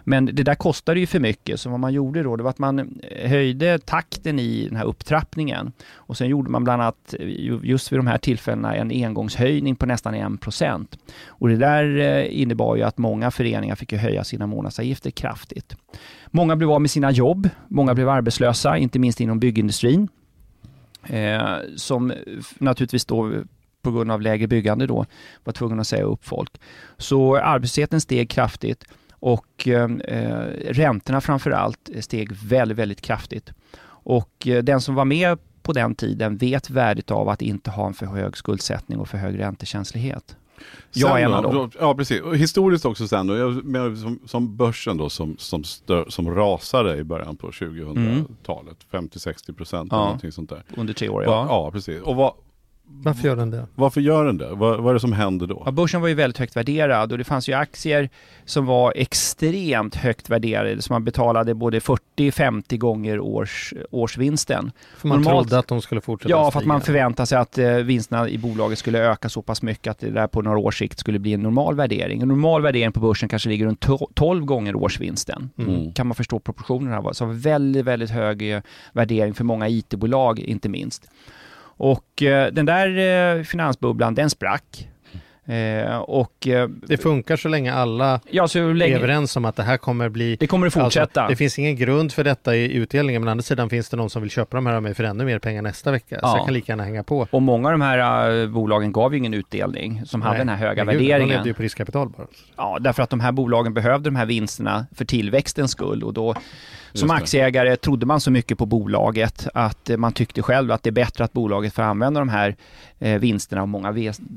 Men det där kostade ju för mycket, så vad man gjorde då, det var att man höjde takten i den här upptrappningen. Och sen gjorde man bland annat, just vid de här tillfällena, en engångshöjning på nästan 1%. Och det där eh, innebar ju att många föreningar fick höja sina månadsavgifter kraftigt. Många blev av med sina jobb, många blev arbetslösa, inte minst inom byggindustrin. Eh, som naturligtvis då på grund av lägre byggande då var tvungen att säga upp folk. Så arbetslösheten steg kraftigt och eh, räntorna framför allt steg väldigt, väldigt kraftigt. Och eh, den som var med på den tiden vet värdet av att inte ha en för hög skuldsättning och för hög räntekänslighet. Jag är en av dem. Ja, precis. Och historiskt också sen då, jag menar, som, som börsen då som, som, stör, som rasade i början på 2000-talet. 50-60 procent eller Ja. någonting sånt där. Under tre år, Ja, ja. ja precis. Och vad, Varför gör den det? varför gör den det? Vad, vad är det som händer då? Ja, börsen var ju väldigt högt värderad och det fanns ju aktier som var extremt högt värderade, som man betalade både 40-50 gånger års, årsvinsten. För man Normalt- trodde att de skulle fortsätta Ja, för att man stiga. förväntade sig att eh, vinsterna i bolaget skulle öka så pass mycket att det där på några års sikt skulle bli en normal värdering. En normal värdering på börsen kanske ligger runt to- 12 gånger årsvinsten. Mm. Kan man förstå proportionerna? Så väldigt, väldigt hög eh, värdering för många IT-bolag inte minst. Och eh, den där eh, finansbubblan, den sprack. Eh, och eh, Det funkar så länge alla ja, så är länge, överens om att det här kommer bli det kommer att fortsätta. Alltså, det finns ingen grund för detta i utdelningen men å andra sidan finns det någon som vill köpa de här av mig för ännu mer pengar nästa vecka. Så Ja. jag kan lika gärna hänga på. och många av de här eh, bolagen gav ju ingen utdelning som hade den här höga gud, De värderingen. levde ju på riskkapital bara. Ja, därför att de här bolagen behövde de här vinsterna för tillväxtens skull och då som aktieägare trodde man så mycket på bolaget att eh, man tyckte själv att det är bättre att bolaget får använda de här eh, vinsterna och många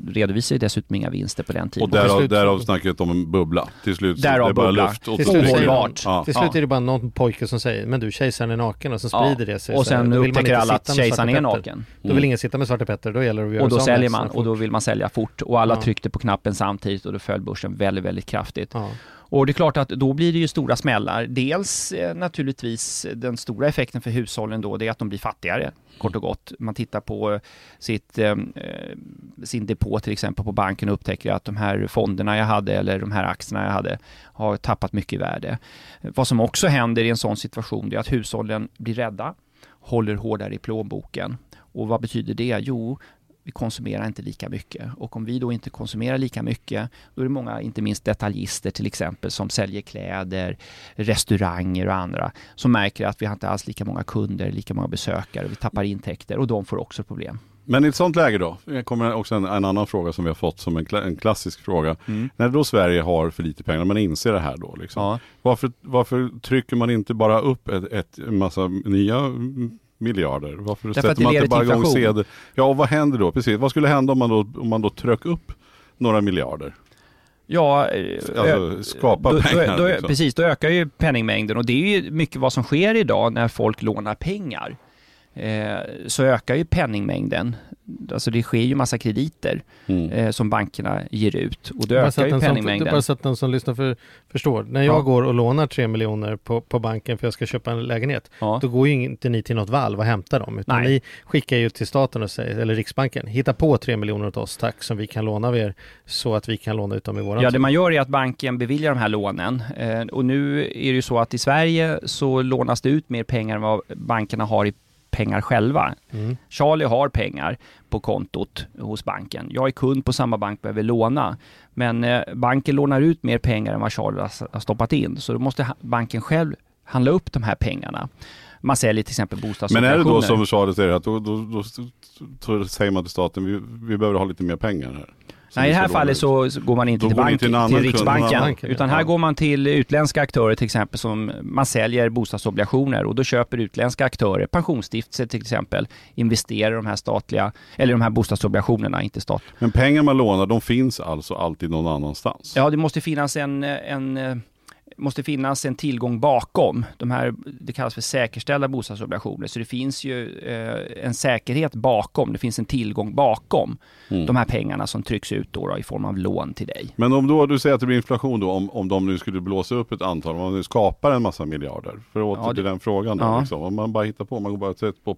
redovisar ju dessutom inga vinster på den tiden. Och därav, slut- därav snacket om en bubbla. Till slut Därav det är bara bubbla. luft och Till så slut. Ohållbart. Ja. Till slut är det bara någon pojke som säger men du kejsaren är naken och så Ja. sprider det sig. och sen Då vill man upptäcker alla att kejsaren är naken. Då vill ingen sitta med Svarte Petter, då gäller det att göra Och då säljer man och då vill man sälja fort och alla Ja. tryckte på knappen samtidigt och då föll börsen väldigt, väldigt kraftigt. Och det är klart att då blir det ju stora smällar. Dels eh, naturligtvis den stora effekten för hushållen då, det är att de blir fattigare, kort och gott. Man tittar på eh, sitt, eh, eh, sin depå till exempel på banken och upptäcker att de här fonderna jag hade eller de här aktierna jag hade har tappat mycket i värde. Vad som också händer i en sån situation det är att hushållen blir rädda, håller hårdare i plånboken. Och vad betyder det? Jo, vi konsumerar inte lika mycket. Och om vi då inte konsumerar lika mycket, då är det många, inte minst detaljister till exempel, som säljer kläder, restauranger och andra, som märker att vi har inte alls lika många kunder, lika många besökare, vi tappar intäkter och de får också problem. Men i ett sånt läge då, det kommer också en, en annan fråga som vi har fått som en, en klassisk fråga. När då Sverige har för lite pengar, man inser det här då, liksom, Ja. varför, varför trycker man inte bara upp ett, ett en massa nya mm, miljarder? Varför Därför sätter man inte bara igång sedel? Ja, och vad händer då? Precis, vad skulle hända om man då, om man då tryck upp några miljarder? Ja, Alltså skapa då, pengar. Då, då, liksom. Precis, då ökar ju penningmängden och det är ju mycket vad som sker idag när folk lånar pengar. Eh, så ökar ju penningmängden. Alltså det sker ju massa krediter Mm. eh, som bankerna ger ut och då ökar ju den som, penningmängden. bara så att den som lyssnar för, förstår. När jag Ja. går och lånar 3 miljoner på, på banken för jag ska köpa en lägenhet, Ja. då går ju inte ni till något valv och hämtar dem. Utan Nej. ni skickar ju till staten och säger, eller Riksbanken, hitta på 3 miljoner åt oss tack som vi kan låna av er så att vi kan låna ut dem i våran Ja, det man gör är att banken beviljar de här lånen. Eh, och nu är det ju så att i Sverige så lånas det ut mer pengar än vad bankerna har i pengar själva. Mm. Charlie har pengar på kontot hos banken. Jag är kund på samma bank och behöver låna. Men eh, banken lånar ut mer pengar än vad Charlie har har stoppat in. Så då måste ha- banken själv handla upp de här pengarna. Man säljer till exempel Men bostadsobligationer. är det då som Charles säger, att då, då, då, då säger man till staten, vi, vi behöver ha lite mer pengar här. Nej, i det här fallet så så går man inte till, bank, till till Riksbanken, kund, utan ja. här går man till utländska aktörer till exempel som man säljer bostadsobligationer och då köper utländska aktörer, pensionsstiftelser till exempel, investerar i de här statliga, eller de här bostadsobligationerna, inte stat. Men pengar man lånar, de finns alltså alltid någon annanstans. Ja, det måste finnas en, en eh, måste finnas en tillgång bakom. De här, det kallas för säkerställda bostadsobligationer. Så det finns ju eh, en säkerhet bakom. Det finns en tillgång bakom Mm. de här pengarna som trycks ut då, då i form av lån till dig. Men om då, du säger att det blir inflation då, om, om de nu skulle blåsa upp ett antal, om man nu skapar en massa miljarder. För att åter Ja, till det- den frågan då, Ja. liksom. om man bara hittar på, man går bara sätter på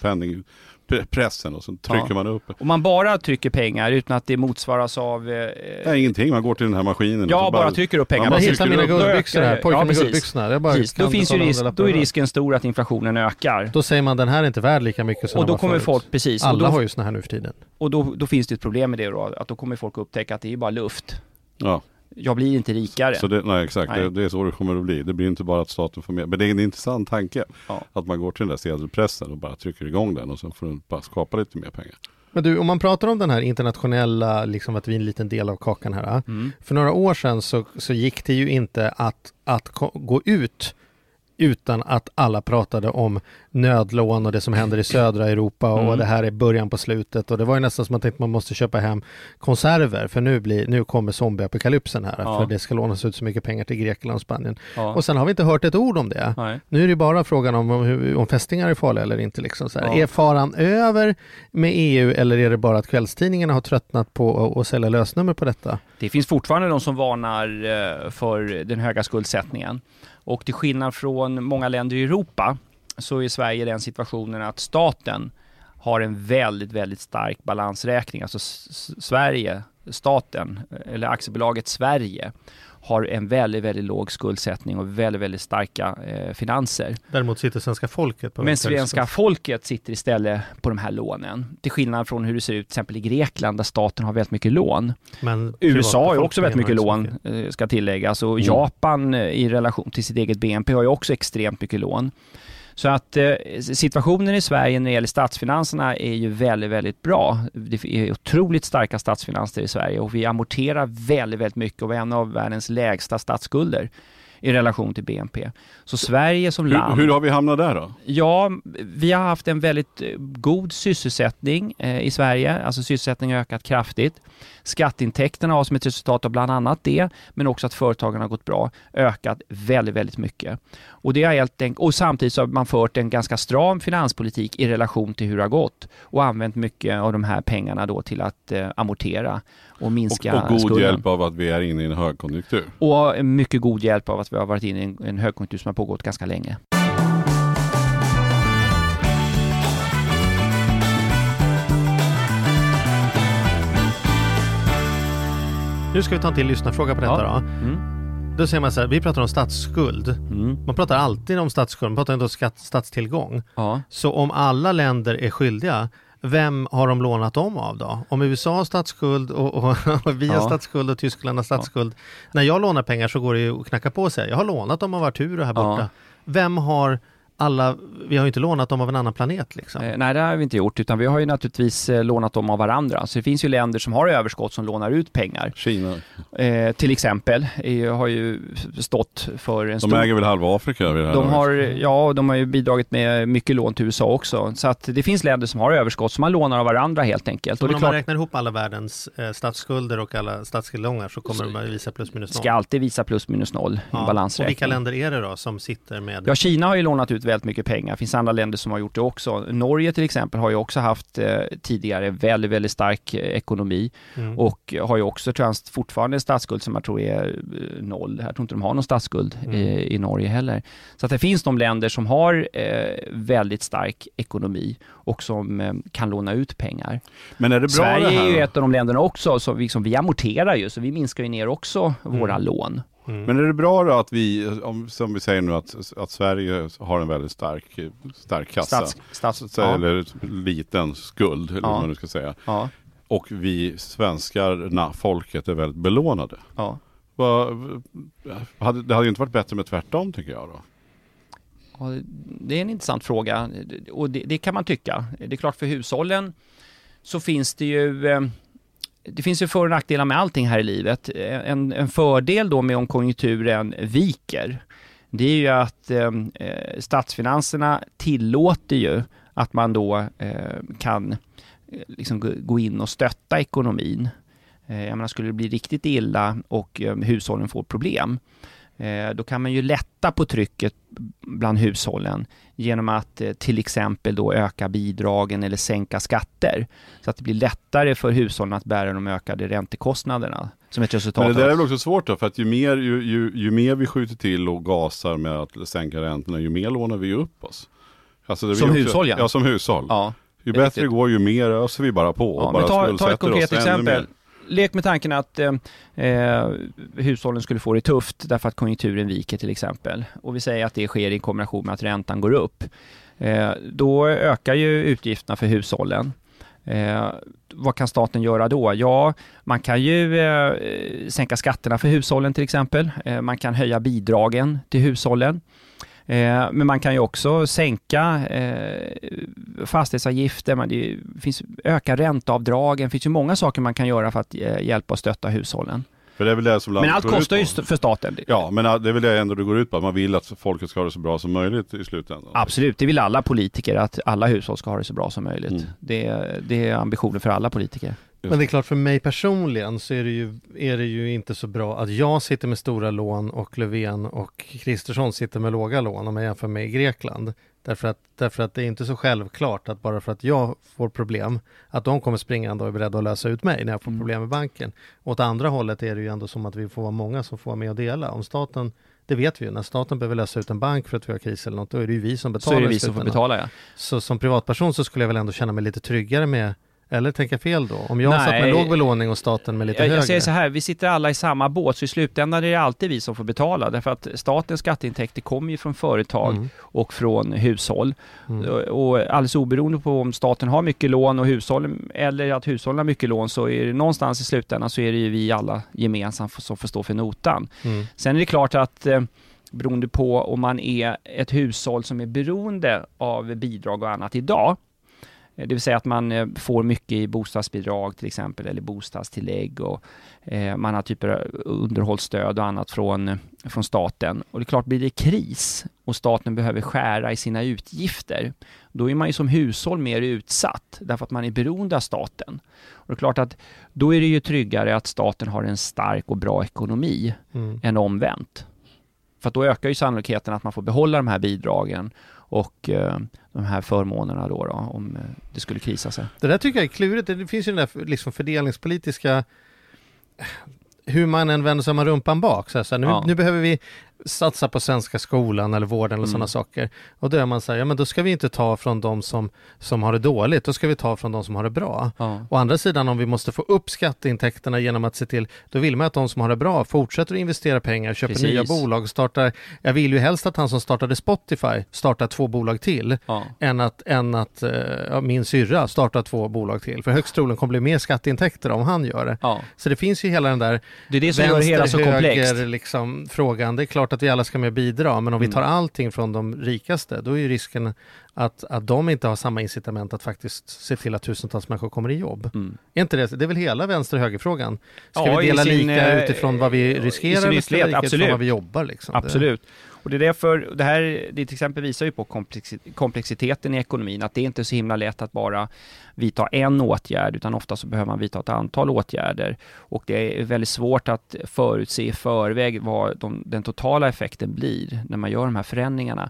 penningpressen och så trycker Ja. man upp. Om man bara trycker pengar utan att det motsvaras av... Eh, Nej, ingenting, man går till den här maskinen. ja, så bara, trycker upp pengar. Jag man hittar mina guldbyxor här, pojken ja, med precis. guldbyxorna. Bara då, finns ju risk, då är risken stor att inflationen ökar. Då säger man den här är inte värd lika mycket som och då kommer förut. folk, precis, Alla då, har ju såna här nu för tiden. och då, då finns det ett problem med det då, att då kommer folk upptäcka att det är bara luft. Ja, Jag blir inte rikare. så det, nej exakt, Nej. Det, det är så det kommer att bli. Det blir inte bara att staten får mer. Men det är en intressant tanke. Ja. Att man går till den där sedelpressen och bara trycker igång den och sen får den bara skapa lite mer pengar. Men du, om man pratar om den här internationella, liksom att vi är en liten del av kakan här. Mm. För några år sedan så, så gick det ju inte att, att gå ut utan att alla pratade om nödlån och det som händer i södra Europa och Mm. det här är början på slutet och det var ju nästan som att man tänkte man måste köpa hem konserver för nu, blir, nu kommer zombieapokalypsen här Ja. för det ska lånas ut så mycket pengar till Grekland och Spanien. Ja. Och sen har vi inte hört ett ord om det. Nej. Nu är det bara frågan om, om, om fästingar är farliga eller inte. Liksom så. Ja. Är faran över med EU eller är det bara att kvällstidningarna har tröttnat på att- att sälja lösnummer på detta? Det finns fortfarande de som varnar eh, för den höga skuldsättningen. Och till skillnad från många länder i Europa så är Sverige i den situationen att staten har en väldigt, väldigt stark balansräkning. Alltså Sverige, staten, eller aktiebolaget Sverige har en väldigt, väldigt låg skuldsättning och väldigt, väldigt starka eh, finanser. Däremot sitter svenska folket på Men svenska folket sitter istället på de här lånen. Till skillnad från hur det ser ut till exempel i Grekland där staten har väldigt mycket lån. Men USA har ju också väldigt mycket lån, eh, ska tilläggas. Och Mm. Japan eh, i relation till sitt eget BNP har ju också extremt mycket lån. Så att eh, situationen i Sverige när det gäller statsfinanserna är ju väldigt, väldigt bra. Det är otroligt starka statsfinanser i Sverige och vi amorterar väldigt, väldigt mycket och vi har en av världens lägsta statsskulder i relation till BNP. Så Sverige som land... Hur, hur har vi hamnat där då? Ja, vi har haft en väldigt eh, god sysselsättning eh, i Sverige. Alltså sysselsättningen har ökat kraftigt. Skatteintäkterna har som ett resultat av bland annat det, men också att företagen har gått bra, ökat väldigt, väldigt mycket. Och, det har helt enkelt, och samtidigt så har man fört en ganska stram finanspolitik i relation till hur det har gått och använt mycket av de här pengarna då till att eh, amortera och minska Och, och god skulden. hjälp av att vi är inne i en högkonjunktur. Och mycket god hjälp av att vi har varit inne i en, en högkonjunktur som har pågått ganska länge. Nu ska vi ta en till lyssnarfråga på detta Ja. då. Mm. Då säger man så här, vi pratar om statsskuld. Mm. Man pratar alltid om statsskuld, man pratar inte om skatt, statstillgång. Ja. Så om alla länder är skyldiga, vem har de lånat dem av då? Om USA har statsskuld och, och, (laughs) och vi har Ja. statsskuld och Tyskland har statsskuld. När jag lånar pengar så går det ju att knacka på sig. Jag har lånat dem av Arturo här borta. Ja. Vem har alla, vi har ju inte lånat dem av en annan planet liksom. Eh, nej, det har vi inte gjort, utan vi har ju naturligtvis eh, lånat dem av varandra. Så det finns ju länder som har överskott som lånar ut pengar. Kina. Eh, till exempel eh, har ju stått för en De stor... äger väl halva Afrika vid det här De har, ja, de har ju bidragit med mycket lån till USA också. Så att det finns länder som har överskott som man lånar av varandra helt enkelt. Så Och om man klart, räknar ihop alla världens eh, statsskulder och alla statstillgångar så kommer de att visa plus minus noll. ska alltid visa plus minus noll i Ja. Och balansräkning. vilka länder är det då som sitter med Ja, Kina har ju lånat ut väldigt mycket pengar. Det finns andra länder som har gjort det också. Norge till exempel har ju också haft eh, tidigare väldigt, väldigt stark eh, ekonomi Mm. och har ju också tror jag, fortfarande en statsskuld som jag tror är eh, noll. Jag tror inte de har någon statsskuld Mm. i, i Norge heller. Så att det finns de länder som har eh, väldigt stark ekonomi och som eh, kan låna ut pengar. Men är det bra Sverige det här? är ju ett av de länderna också, så vi, som vi amorterar ju, så vi minskar ju ner också våra Mm. lån. Mm. Men är det bra då att vi, om, som vi säger nu, att, att Sverige har en väldigt stark, stark kassa? Stats, stats, Så, ja, Eller liten skuld, eller Ja. vad man nu ska säga. ja, Och vi svenskarna, folket, är väldigt belånade. ja. Vad, hade, det hade ju inte varit bättre med tvärtom tycker jag då. Ja, det är en intressant fråga och det, det kan man tycka. Det är klart för hushållen så finns det ju eh, det finns ju för och nackdelar med allting här i livet. En, en fördel då med om konjunkturen viker, det är ju att ehm, eh, statsfinanserna tillåter ju att man då eh, kan eh, liksom gå- in och stötta ekonomin. Eh, jag menar, skulle det bli riktigt illa och eh, hushållen får problem, då kan man ju lätta på trycket bland hushållen genom att eh, till exempel då öka bidragen eller sänka skatter. Så att det blir lättare för hushållen att bära de ökade räntekostnaderna som ett resultat Men det där är väl också svårt då, för att ju mer, ju, ju, ju mer vi skjuter till och gasar med att sänka räntorna, ju mer lånar vi upp oss. Alltså Som också, hushåll, ja. Ja, som hushåll. Ja, ju bättre det går, ju mer öser vi bara på. ja bara ta, ta ett konkret exempel. Lek med tanken att eh, eh, hushållen skulle få det tufft därför att konjunkturen viker till exempel. Och vi säger att det sker i kombination med att räntan går upp. Eh, då ökar ju utgifterna för hushållen. Eh, vad kan staten göra då? Ja, man kan ju eh, sänka skatterna för hushållen till exempel. Eh, man kan höja bidragen till hushållen. Eh, men man kan ju också sänka eh, fastighetsavgifter, man, det finns, öka ränteavdragen, det finns ju många saker man kan göra för att eh, hjälpa och stötta hushållen. För det är väl det som Men allt kostar ju för staten. Ja, men det är väl det ändå det går ut på, att man vill att folket ska ha det så bra som möjligt i slutändan. Absolut, det vill alla politiker, att alla hushåll ska ha det så bra som möjligt. Mm. Det, det är ambitionen för alla politiker. Men det är klart för mig personligen så är det, ju, är det ju inte så bra att jag sitter med stora lån och Löfven och Kristersson sitter med låga lån om jag jämför med Grekland. Därför att, därför att det är inte så självklart att bara för att jag får problem att de kommer springande och är beredda att lösa ut mig när jag får Mm. problem med banken. Åt andra hållet är det ju ändå som att vi får vara många som får vara med och dela. Om staten, det vet vi ju, när staten behöver lösa ut en bank för att vi har kris eller något, då är det ju vi som Så betalar är det vi som får betala ja. Så som privatperson så skulle jag väl ändå känna mig lite tryggare med eller tänker jag fel då? Om jag satt med Nej. låg belåning och staten med lite Jag, högre? jag säger så här, vi sitter alla i samma båt, så i slutändan är det alltid vi som får betala. Därför att statens skatteintäkter kommer ju från företag Mm. och från hushåll. Mm. Och alldeles oberoende på om staten har mycket lån och hushållen, eller att hushållen har mycket lån, så är det någonstans i slutändan så är det ju vi alla gemensamt som får stå för notan. Mm. Sen är det klart att eh, beroende på om man är ett hushåll som är beroende av bidrag och annat idag, det vill säga att man eh, får mycket i bostadsbidrag till exempel, eller bostadstillägg och eh, man har typer av underhållsstöd och annat från, eh, från staten. Och det är klart, blir det kris och staten behöver skära i sina utgifter, då är man ju som hushåll mer utsatt, därför att man är beroende av staten. Och det är klart att då är det ju tryggare att staten har en stark och bra ekonomi Mm. än omvänt. För då ökar ju sannolikheten att man får behålla de här bidragen och eh, de här förmånerna då, då om eh, det skulle krisa sig. Det där tycker jag är klurigt. Det finns ju den där liksom fördelningspolitiska hur man än vänder sig med rumpan bak. Så här, så här, nu, Ja. nu behöver vi satsa på svenska skolan eller vården eller Mm. sådana saker. Och då är man så här, ja men då ska vi inte ta från de som, som har det dåligt, då ska vi ta från de som har det bra. Ja. Å andra sidan om vi måste få upp skatteintäkterna genom att se till, då vill man att de som har det bra fortsätter att investera pengar, köper Precis. nya bolag, startar, jag vill ju helst att han som startade Spotify startar två bolag till, Ja. än att, än att ja, min syrra startar två bolag till. För högst troligen kommer det bli mer skatteintäkter om han gör det. ja. Så det finns ju hela den där Det är det som gör det hela så komplext. liksom, frågan. Det är klart att vi alla ska med och bidra, men om vi Mm. tar allting från de rikaste, då är ju risken att, att de inte har samma incitament att faktiskt se till att tusentals människor kommer i jobb. Mm. Är inte det, det är väl hela vänster och högerfrågan? Ska Ja, vi i dela sin, lika eh, utifrån vad vi i riskerar sin vi ytterlighet, lika utifrån absolut. vad vi jobbar? Liksom? Absolut. Och det är därför, det här det till exempel visar ju på komplexiteten i ekonomin, att det är inte så himla lätt att bara vidta en åtgärd, utan ofta så behöver man vidta ett antal åtgärder. Och det är väldigt svårt att förutse i förväg vad de, den totala effekten blir när man gör de här förändringarna.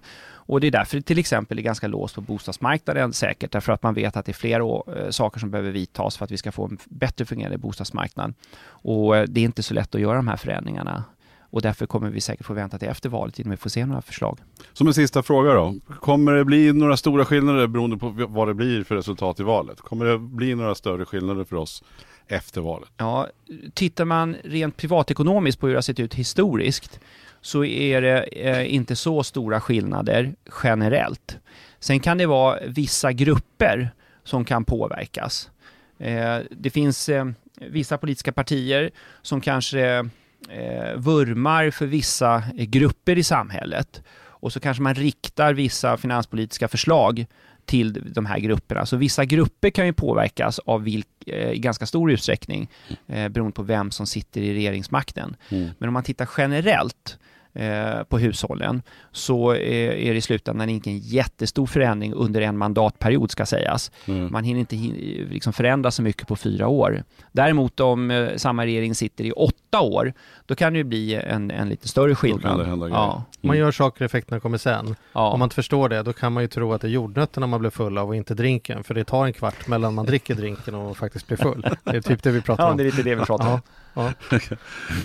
Och det är därför det till exempel är ganska låst på bostadsmarknaden säkert, därför att man vet att det är flera eh, saker som behöver vidtas för att vi ska få en bättre fungerande bostadsmarknad. Och eh, det är inte så lätt att göra de här förändringarna. Och därför kommer vi säkert få vänta till efter valet innan vi får se några förslag. Som en sista fråga då. Kommer det bli några stora skillnader beroende på vad det blir för resultat i valet? Kommer det bli några större skillnader för oss efter valet? Ja, tittar man rent privatekonomiskt på hur det har sett ut historiskt så är det eh, inte så stora skillnader generellt. Sen kan det vara vissa grupper som kan påverkas. Eh, det finns eh, vissa politiska partier som kanske eh, vurmar för vissa grupper i samhället och så kanske man riktar vissa finanspolitiska förslag till de här grupperna. Så vissa grupper kan ju påverkas av vilk, eh, i ganska stor utsträckning eh, beroende på vem som sitter i regeringsmakten. Mm. Men om man tittar generellt eh, på hushållen så eh, är det i slutändan ingen jättestor förändring under en mandatperiod ska sägas. Mm. Man hinner inte hin- liksom förändra så mycket på fyra år. Däremot om eh, samma regering sitter i åtta år, då kan det ju bli en, en lite större skillnad. kan det hända grejer. ja, Man gör saker, effekterna kommer sen. ja. Om man inte förstår det, då kan man ju tro att det är jordnötterna man blir full av och inte drinken. För det tar en kvart mellan man dricker drinken och faktiskt blir full. (laughs) Det är typ det vi pratar ja, om. det är lite det vi pratar om. Ja, ja, (laughs)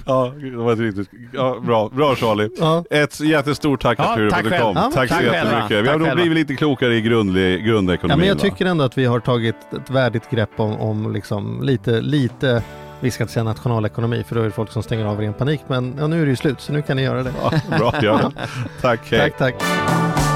Ja, det var ett riktigt... Ja, bra, bra Charlie. ja. Ett jättestort tack Ja, att du själv. kom. Ja, tack så tack själva. jättemycket. Vi har nog blivit lite klokare i grundlig, grundekonomin. ja, men jag va? tycker ändå att vi har tagit ett värdigt grepp om, om liksom lite, lite, vi ska inte säga nationalekonomi för då är det folk som stänger av i ren panik. Men ja, nu är det ju slut så nu kan ni göra det. Ja, bra, gör det. (laughs) Tack, hej. Tack, tack.